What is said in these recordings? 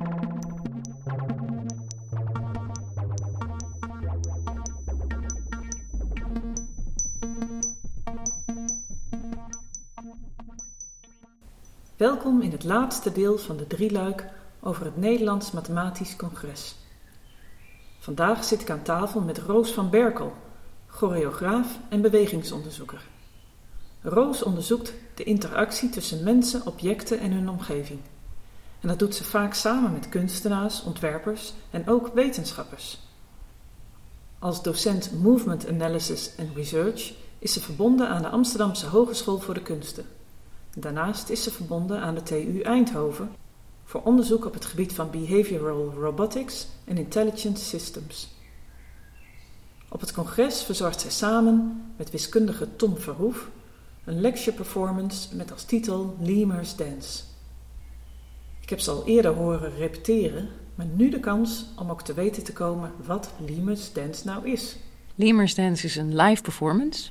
Welkom in het laatste deel van de drieluik over het Nederlands Mathematisch Congres. Vandaag zit ik aan tafel met Roos van Berkel, choreograaf en bewegingsonderzoeker. Roos onderzoekt de interactie tussen mensen, objecten en hun omgeving. En dat doet ze vaak samen met kunstenaars, ontwerpers en ook wetenschappers. Als docent Movement Analysis and Research is ze verbonden aan de Amsterdamse Hogeschool voor de Kunsten. Daarnaast is ze verbonden aan de TU Eindhoven voor onderzoek op het gebied van behavioral robotics en intelligent systems. Op het congres verzorgt zij samen met wiskundige Tom Verhoef een lecture performance met als titel Lemurs Dance. Ik heb ze al eerder horen repeteren, maar nu de kans om ook te weten te komen wat Lemurs Dance nou is. Lemurs Dance is een live performance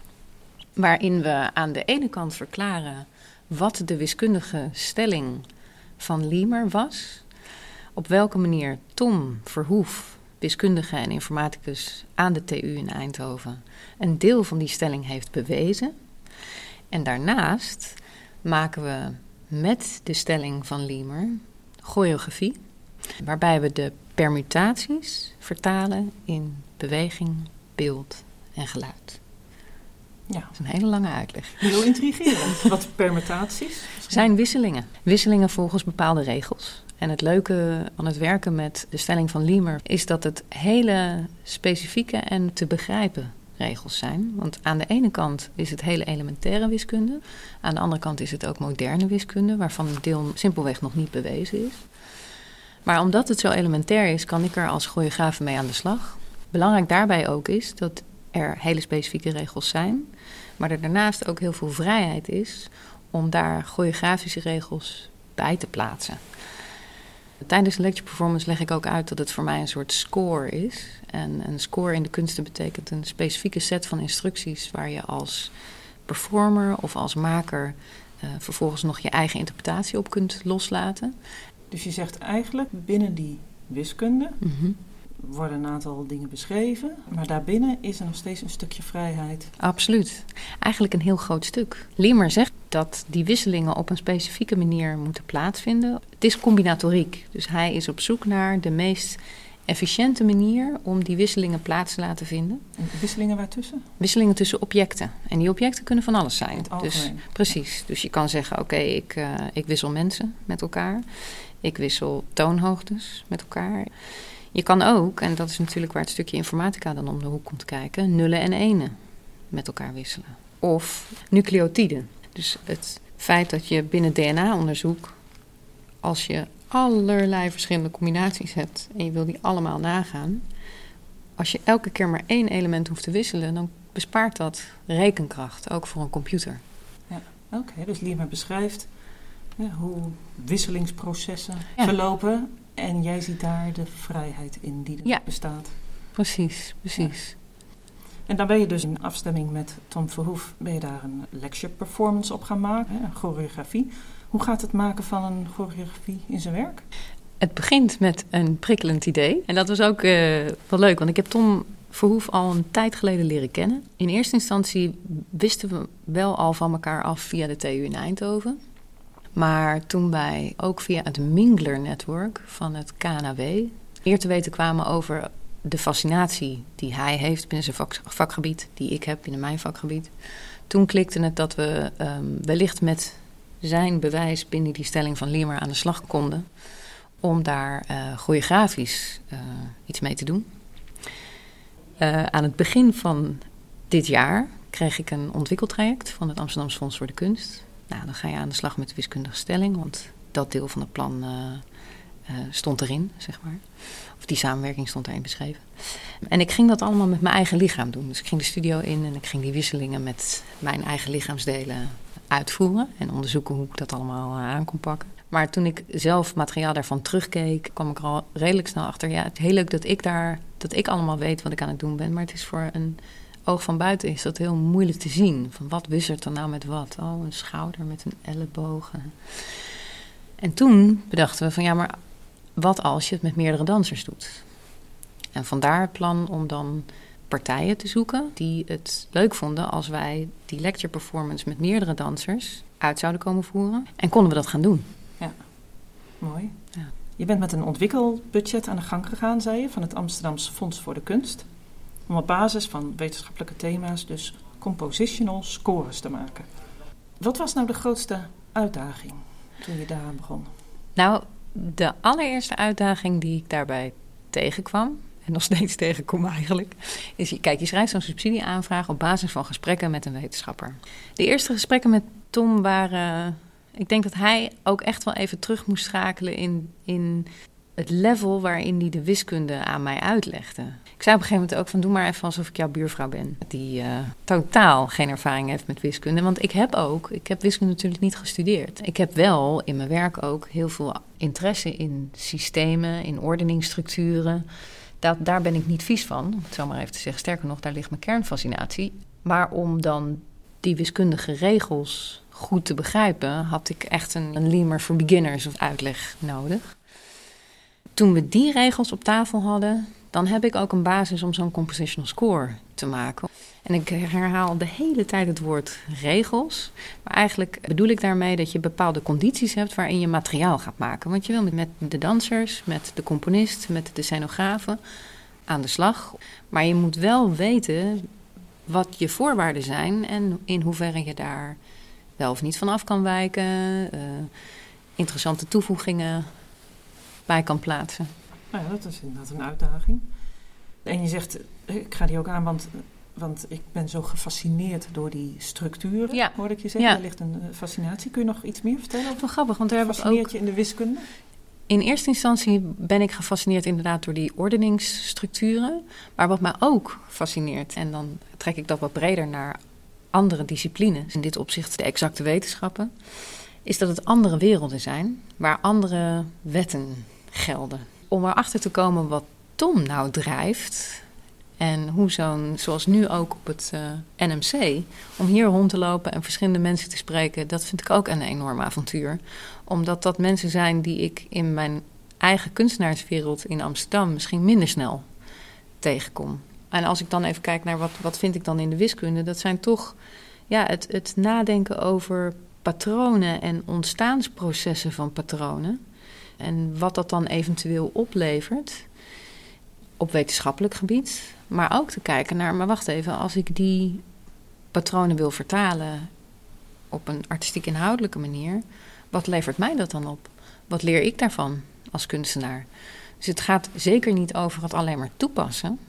waarin we aan de ene kant verklaren wat de wiskundige stelling van Liemer was. Op welke manier Tom Verhoef, wiskundige en informaticus aan de TU in Eindhoven, een deel van die stelling heeft bewezen. En daarnaast maken we met de stelling van Liemer choreografie, waarbij we de permutaties vertalen in beweging, beeld en geluid. Ja. Dat is een hele lange uitleg. Heel intrigerend. Wat permutaties? Zijn wisselingen. Wisselingen volgens bepaalde regels. En het leuke aan het werken met de stelling van Liemer is dat het hele specifieke en te begrijpen regels zijn. Want aan de ene kant is het hele elementaire wiskunde. Aan de andere kant is het ook moderne wiskunde, waarvan een deel simpelweg nog niet bewezen is. Maar omdat het zo elementair is, kan ik er als choreograaf mee aan de slag. Belangrijk daarbij ook is dat er hele specifieke regels zijn, maar er daarnaast ook heel veel vrijheid is om daar choreografische regels bij te plaatsen. Tijdens de lecture performance leg ik ook uit dat het voor mij een soort score is. En een score in de kunsten betekent een specifieke set van instructies waar je als performer of als maker uh, vervolgens nog je eigen interpretatie op kunt loslaten. Dus je zegt eigenlijk binnen die wiskunde mm worden een aantal dingen beschreven, maar daarbinnen is er nog steeds een stukje vrijheid. Absoluut. Eigenlijk een heel groot stuk. Liemer zegt dat die wisselingen op een specifieke manier moeten plaatsvinden. Het is combinatoriek, dus hij is op zoek naar de meest efficiënte manier om die wisselingen plaats te laten vinden. En wisselingen waartussen? Wisselingen tussen objecten. En die objecten kunnen van alles zijn. Dus, precies. Dus je kan zeggen: oké, ik, uh, ik wissel mensen met elkaar. Ik wissel toonhoogtes met elkaar. Je kan ook, en dat is natuurlijk waar het stukje informatica dan om de hoek komt kijken, nullen en enen met elkaar wisselen. Of nucleotiden. Dus het feit dat je binnen DNA-onderzoek, als je allerlei verschillende combinaties hebt en je wil die allemaal nagaan, als je elke keer maar één element hoeft te wisselen, dan bespaart dat rekenkracht, ook voor een computer. Ja, oké. Dus Lima beschrijft ja, hoe wisselingsprocessen verlopen en jij ziet daar de vrijheid in die er ja. bestaat. Precies, precies. En dan ben je dus in afstemming met Tom Verhoef, ben je daar een lecture performance op gaan maken, een choreografie. Hoe gaat het maken van een choreografie in zijn werk? Het begint met een prikkelend idee. En dat was ook uh, wel leuk, want ik heb Tom Verhoef al een tijd geleden leren kennen. In eerste instantie wisten we wel al van elkaar af via de TU in Eindhoven. Maar toen wij ook via het Mingler Network van het KNW meer te weten kwamen over de fascinatie die hij heeft binnen zijn vakgebied, die ik heb binnen mijn vakgebied. Toen klikte het dat we um, wellicht met zijn bewijs binnen die stelling van Liemer aan de slag konden. Om daar uh, choreografisch uh, iets mee te doen. Uh, aan het begin van dit jaar kreeg ik een ontwikkeltraject van het Amsterdamse Fonds voor de Kunst. Nou, dan ga je aan de slag met de wiskundige stelling, want dat deel van het plan stond erin, zeg maar. Of die samenwerking stond erin beschreven. En ik ging dat allemaal met mijn eigen lichaam doen. Dus ik ging de studio in en ik ging die wisselingen met mijn eigen lichaamsdelen uitvoeren en onderzoeken hoe ik dat allemaal uh, aan kon pakken. Maar toen ik zelf materiaal daarvan terugkeek, kwam ik er al redelijk snel achter. Ja, het is heel leuk dat ik daar, dat ik allemaal weet wat ik aan het doen ben. Maar het is voor een oog van buiten is dat heel moeilijk te zien. Van wat wisselt er nou met wat? Oh, een schouder met een elleboog. En toen bedachten we van ja, maar wat als je het met meerdere dansers doet? En vandaar het plan om dan partijen te zoeken die het leuk vonden als wij die lecture performance met meerdere dansers uit zouden komen voeren. En konden we dat gaan doen. Ja, mooi. Ja. Je bent met een ontwikkelbudget aan de gang gegaan, zei je, van het Amsterdamse Fonds voor de Kunst. Om op basis van wetenschappelijke thema's dus compositional scores te maken. Wat was nou de grootste uitdaging toen je daaraan begon? Nou, de allereerste uitdaging die ik daarbij tegenkwam, en nog steeds tegenkom eigenlijk, is: kijk, je schrijft zo'n subsidieaanvraag op basis van gesprekken met een wetenschapper. De eerste gesprekken met Tom waren. Ik denk dat hij ook echt wel even terug moest schakelen in, in het level waarin hij de wiskunde aan mij uitlegde. Ik zei op een gegeven moment ook van doe maar even alsof ik jouw buurvrouw ben. Die uh, totaal geen ervaring heeft met wiskunde. Want ik heb ook, ik heb wiskunde natuurlijk niet gestudeerd. Ik heb wel in mijn werk ook heel veel interesse in systemen, in ordeningsstructuren. Dat, daar ben ik niet vies van, om het zo maar even te zeggen. Sterker nog, daar ligt mijn kernfascinatie. Maar om dan die wiskundige regels goed te begrijpen, had ik echt een, een for Beginners of uitleg nodig. Toen we die regels op tafel hadden, dan heb ik ook een basis om zo'n compositional score te maken. En ik herhaal de hele tijd het woord regels. Maar eigenlijk bedoel ik daarmee dat je bepaalde condities hebt waarin je materiaal gaat maken. Want je wil met de dansers, met de componist, met de scenografen aan de slag. Maar je moet wel weten wat je voorwaarden zijn en in hoeverre je daar wel of niet van af kan wijken. Uh, interessante toevoegingen bij kan plaatsen. Nou ja, dat is inderdaad een uitdaging. En je zegt, ik ga die ook aan, want, want ik ben zo gefascineerd door die structuren, ja. hoorde ik je zeggen. Ja. Er ligt een eh, fascinatie. Kun je nog iets meer vertellen? Wel grappig, want daar fascineert ook... je in de wiskunde? In eerste instantie ben ik gefascineerd inderdaad door die ordeningsstructuren. Maar wat mij ook fascineert, en dan trek ik dat wat breder naar andere disciplines, in dit opzicht de exacte wetenschappen, is dat het andere werelden zijn waar andere wetten gelden. Om erachter te komen wat Tom nou drijft. En hoe zo'n, zoals nu ook op het eh, NMC, om hier rond te lopen en verschillende mensen te spreken, dat vind ik ook een enorm avontuur. Omdat dat mensen zijn die ik in mijn eigen kunstenaarswereld in Amsterdam misschien minder snel tegenkom. En als ik dan even kijk naar wat, wat vind ik dan in de wiskunde, dat zijn toch ja, het, het nadenken over patronen en ontstaansprocessen van patronen. En wat dat dan eventueel oplevert op wetenschappelijk gebied. Maar ook te kijken naar, maar wacht even, als ik die patronen wil vertalen op een artistiek inhoudelijke manier, wat levert mij dat dan op? Wat leer ik daarvan als kunstenaar? Dus het gaat zeker niet over het alleen maar toepassen.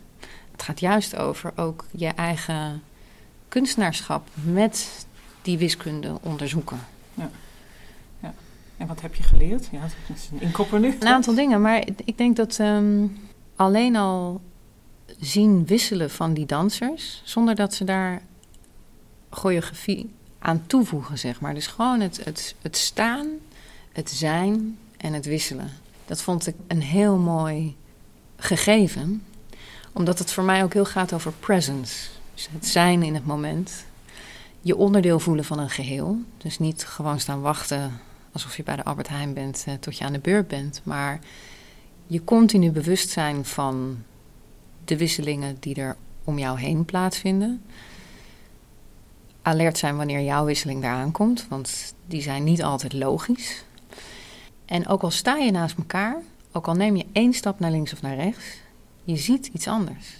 Het gaat juist over ook je eigen kunstenaarschap met die wiskunde onderzoeken. Ja. En wat heb je geleerd? Ja, dat is een inkopper. Een aantal dingen, maar ik denk dat ehm, alleen al zien wisselen van die dansers, zonder dat ze daar choreografie aan toevoegen, zeg maar. Dus gewoon het, het, het staan, het zijn en het wisselen. Dat vond ik een heel mooi gegeven, omdat het voor mij ook heel gaat over presence. Dus het zijn in het moment je onderdeel voelen van een geheel. Dus niet gewoon staan wachten alsof je bij de Albert Heijn bent eh, tot je aan de beurt bent. Maar je continu bewust zijn van de wisselingen die er om jou heen plaatsvinden. Alert zijn wanneer jouw wisseling daar aankomt, want die zijn niet altijd logisch. En ook al sta je naast elkaar, ook al neem je één stap naar links of naar rechts, je ziet iets anders.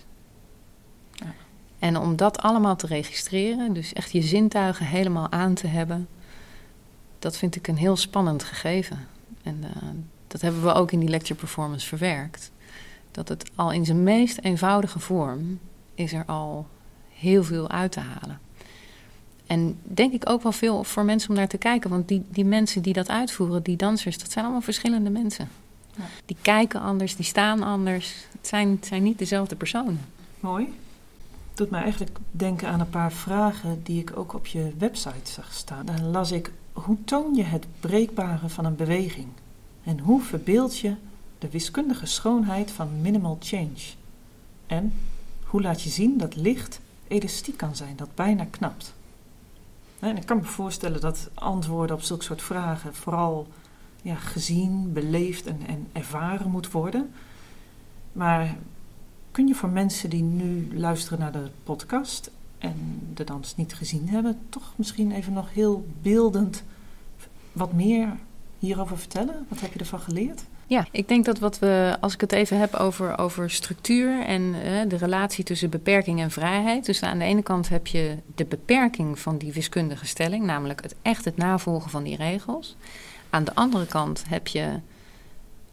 En om dat allemaal te registreren, dus echt je zintuigen helemaal aan te hebben, dat vind ik een heel spannend gegeven. En uh, dat hebben we ook in die lecture performance verwerkt. Dat het al in zijn meest eenvoudige vorm is er al heel veel uit te halen. En denk ik ook wel veel voor mensen om naar te kijken. Want die, die mensen die dat uitvoeren, die dansers, dat zijn allemaal verschillende mensen. Ja. Die kijken anders, die staan anders. Het zijn, het zijn niet dezelfde personen. Mooi doet mij eigenlijk denken aan een paar vragen die ik ook op je website zag staan. Daar las ik: hoe toon je het breekbare van een beweging? En hoe verbeeld je de wiskundige schoonheid van minimal change? En hoe laat je zien dat licht elastiek kan zijn, dat bijna knapt? En ik kan me voorstellen dat antwoorden op zulke soort vragen vooral ja, gezien, beleefd en, en ervaren moet worden. Maar kun je voor mensen die nu luisteren naar de podcast en de dans niet gezien hebben, toch misschien even nog heel beeldend wat meer hierover vertellen? Wat heb je ervan geleerd? Ja, ik denk dat wat we, als ik het even heb over, over structuur en eh, de relatie tussen beperking en vrijheid. Dus aan de ene kant heb je de beperking van die wiskundige stelling, namelijk het echt het navolgen van die regels. Aan de andere kant heb je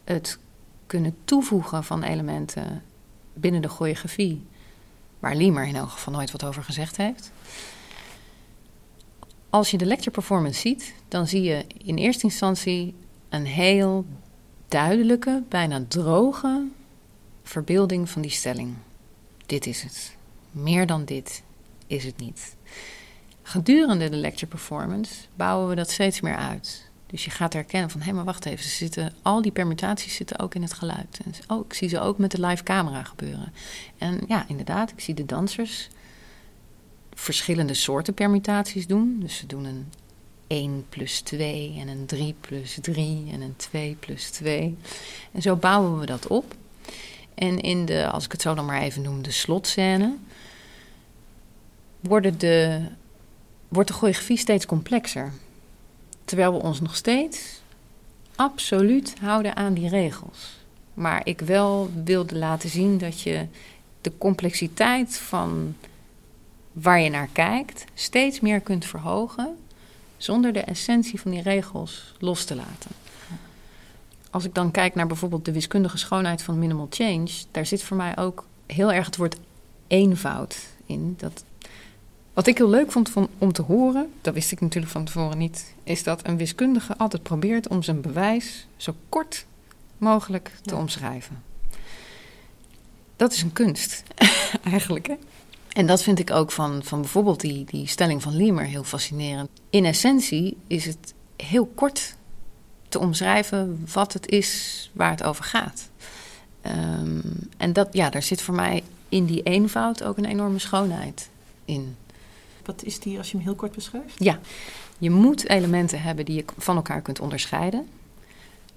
het kunnen toevoegen van elementen binnen de choreografie, waar Liemer in elk geval nooit wat over gezegd heeft. Als je de lecture performance ziet, dan zie je in eerste instantie een heel duidelijke, bijna droge verbeelding van die stelling. Dit is het. Meer dan dit is het niet. Gedurende de lecture performance bouwen we dat steeds meer uit. Dus je gaat herkennen van, hé, maar wacht even, ze zitten, al die permutaties zitten ook in het geluid. En, oh, ik zie ze ook met de live camera gebeuren. En ja, inderdaad, ik zie de dansers verschillende soorten permutaties doen. Dus ze doen een 1 plus 2 en een 3 plus 3 en een 2 plus 2. En zo bouwen we dat op. En in de, als ik het zo dan maar even noem, de slotscène, worden de, wordt de choreografie steeds complexer. Terwijl we ons nog steeds absoluut houden aan die regels. Maar ik wel wilde laten zien dat je de complexiteit van waar je naar kijkt steeds meer kunt verhogen zonder de essentie van die regels los te laten. Als ik dan kijk naar bijvoorbeeld de wiskundige schoonheid van minimal change, daar zit voor mij ook heel erg het woord eenvoud in. Dat, wat ik heel leuk vond om te horen, dat wist ik natuurlijk van tevoren niet, is dat een wiskundige altijd probeert om zijn bewijs zo kort mogelijk te omschrijven. Dat is een kunst, eigenlijk. Hè? En dat vind ik ook van, van bijvoorbeeld die, die stelling van Liemer heel fascinerend. In essentie is het heel kort te omschrijven wat het is waar het over gaat. Um, en dat, ja, daar zit voor mij in die eenvoud ook een enorme schoonheid in. Wat is die als je hem heel kort beschrijft? Ja, je moet elementen hebben die je van elkaar kunt onderscheiden.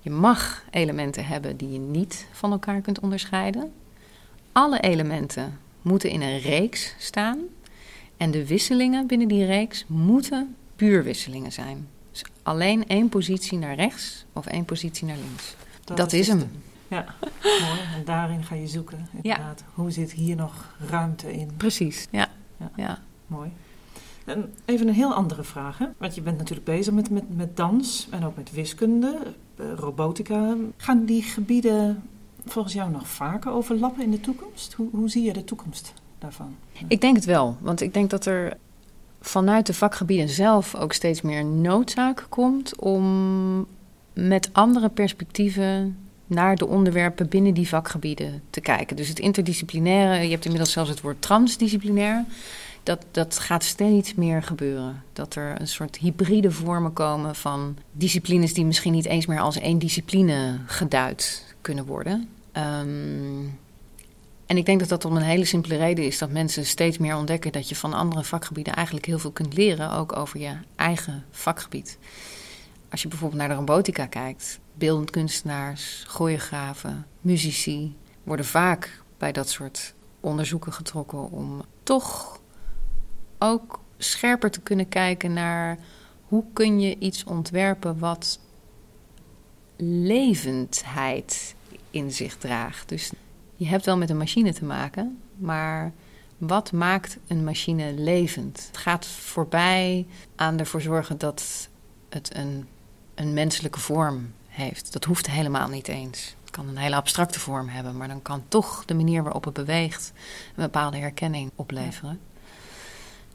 Je mag elementen hebben die je niet van elkaar kunt onderscheiden. Alle elementen moeten in een reeks staan. En de wisselingen binnen die reeks moeten buurwisselingen zijn. Dus alleen één positie naar rechts of één positie naar links. Dat, is, hem. Ja, mooi. En daarin ga je zoeken. Inderdaad. Hoe zit hier nog ruimte in? Precies, ja. ja. ja. Mooi. En even een heel andere vraag. Want je bent natuurlijk bezig met, met, met dans en ook met wiskunde, eh, robotica. Gaan die gebieden volgens jou nog vaker overlappen in de toekomst? Hoe, hoe zie je de toekomst daarvan? Ik denk het wel, want ik denk dat er vanuit de vakgebieden zelf ook steeds meer noodzaak komt om met andere perspectieven naar de onderwerpen binnen die vakgebieden te kijken. Dus het interdisciplinaire, je hebt inmiddels zelfs het woord transdisciplinair. Dat, dat gaat steeds meer gebeuren. Dat er een soort hybride vormen komen van disciplines die misschien niet eens meer als één discipline geduid kunnen worden. Ehm, en ik denk dat dat om een hele simpele reden is dat mensen steeds meer ontdekken dat je van andere vakgebieden eigenlijk heel veel kunt leren, ook over je eigen vakgebied. Als je bijvoorbeeld naar de robotica kijkt, beeldend kunstenaars, choreografen, muzici worden vaak bij dat soort onderzoeken getrokken om toch ook scherper te kunnen kijken naar hoe kun je iets ontwerpen wat levendheid in zich draagt. Dus je hebt wel met een machine te maken, maar wat maakt een machine levend? Het gaat voorbij aan ervoor zorgen dat het een, een menselijke vorm heeft. Dat hoeft helemaal niet eens. Het kan een hele abstracte vorm hebben, maar dan kan toch de manier waarop het beweegt een bepaalde herkenning opleveren.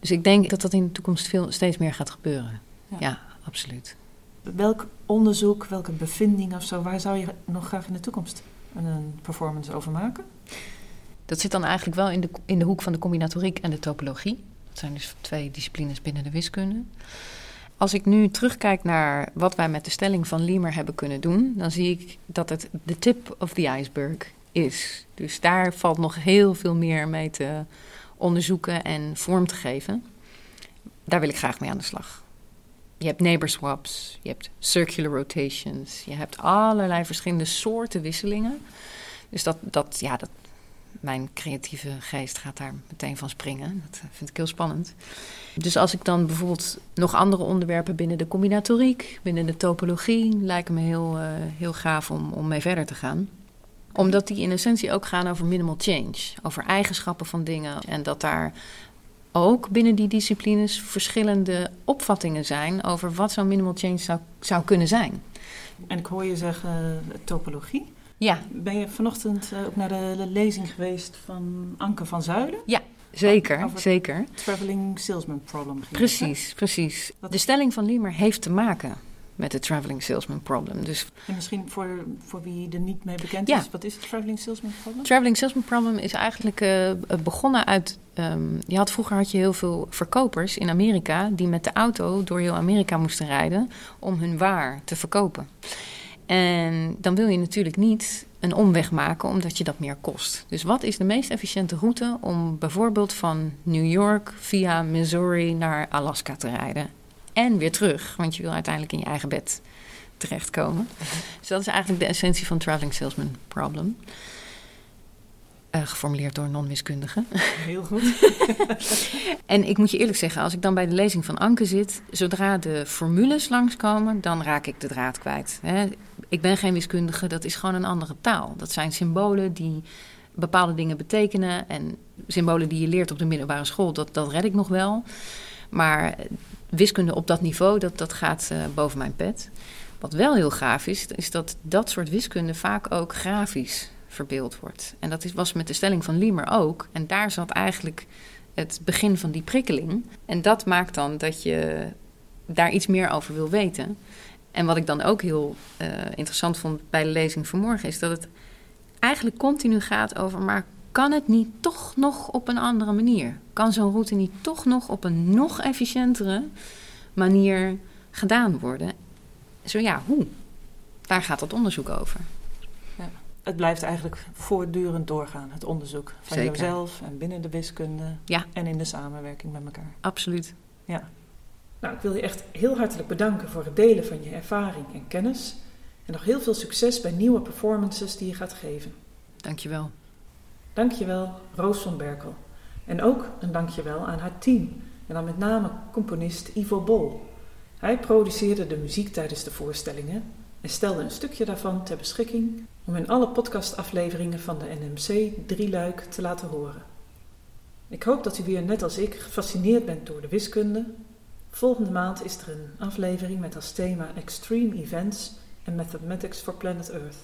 Dus ik denk dat dat in de toekomst veel, steeds meer gaat gebeuren. Ja, ja absoluut. Welk onderzoek, welke bevinding of zo, waar zou je nog graag in de toekomst een performance over maken? Dat zit dan eigenlijk wel in de, in de hoek van de combinatoriek en de topologie. Dat zijn dus twee disciplines binnen de wiskunde. Als ik nu terugkijk naar wat wij met de stelling van Liemer hebben kunnen doen, dan zie ik dat het de tip of the iceberg is. Dus daar valt nog heel veel meer mee te onderzoeken en vorm te geven. Daar wil ik graag mee aan de slag. je hebt neighbor swaps, je hebt circular rotations, je hebt allerlei verschillende soorten wisselingen. Dus dat, dat, ja, dat, mijn creatieve geest gaat daar meteen van springen. Dat vind ik heel spannend. Dus als ik dan bijvoorbeeld nog andere onderwerpen binnen de combinatoriek, binnen de topologie, lijken me heel, uh, heel gaaf om, om mee verder te gaan omdat die in essentie ook gaan over minimal change, over eigenschappen van dingen. En dat daar ook binnen die disciplines verschillende opvattingen zijn over wat zo'n minimal change zou, zou kunnen zijn. En ik hoor je zeggen uh, topologie. Ja. Ben je vanochtend uh, ook naar de lezing geweest van Anke van Zuiden? Ja, zeker. Over zeker. Traveling Salesman Problem. Precies, precies. De stelling van Liemer heeft te maken met het traveling salesman problem. Dus, en misschien voor, voor wie er niet mee bekend is, wat is het traveling salesman problem? Traveling salesman problem is eigenlijk uh, begonnen uit. Um, je had, vroeger had je heel veel verkopers in Amerika die met de auto door heel Amerika moesten rijden om hun waar te verkopen. En dan wil je natuurlijk niet een omweg maken omdat je dat meer kost. Dus wat is de meest efficiënte route om bijvoorbeeld van New York via Missouri naar Alaska te rijden? En weer terug. Want je wil uiteindelijk in je eigen bed terechtkomen. Dus dat is eigenlijk de essentie van Traveling Salesman Problem. Uh, geformuleerd door non-wiskundigen. Heel goed. en ik moet je eerlijk zeggen, als ik dan bij de lezing van Anke zit, zodra de formules langskomen, dan raak ik de draad kwijt. Hè. Ik ben geen wiskundige, dat is gewoon een andere taal. Dat zijn symbolen die bepaalde dingen betekenen. En symbolen die je leert op de middelbare school, dat, dat red ik nog wel. Maar wiskunde op dat niveau, dat, dat gaat uh, boven mijn pet. Wat wel heel gaaf is, is dat dat soort wiskunde vaak ook grafisch verbeeld wordt. En dat is, was met de stelling van Liemer ook. En daar zat eigenlijk het begin van die prikkeling. En dat maakt dan dat je daar iets meer over wil weten. En wat ik dan ook heel uh, interessant vond bij de lezing vanmorgen, is dat het eigenlijk continu gaat over: maar kan het niet toch nog op een andere manier? Kan zo'n route niet toch nog op een nog efficiëntere manier gedaan worden? Zo ja, hoe? Daar gaat het onderzoek over. Ja, het blijft eigenlijk voortdurend doorgaan, het onderzoek van Zeker. jezelf en binnen de wiskunde ja. en in de samenwerking met elkaar. Absoluut. Ja. Nou, ik wil je echt heel hartelijk bedanken voor het delen van je ervaring en kennis. En nog heel veel succes bij nieuwe performances die je gaat geven. Dankjewel. Dankjewel, Roos van Berkel. En ook een dankjewel aan haar team. En dan met name componist Ivo Bol. Hij produceerde de muziek tijdens de voorstellingen en stelde een stukje daarvan ter beschikking om in alle podcastafleveringen van de NMC Drieluik te laten horen. Ik hoop dat u weer net als ik gefascineerd bent door de wiskunde. Volgende maand is er een aflevering met als thema Extreme Events and Mathematics for Planet Earth.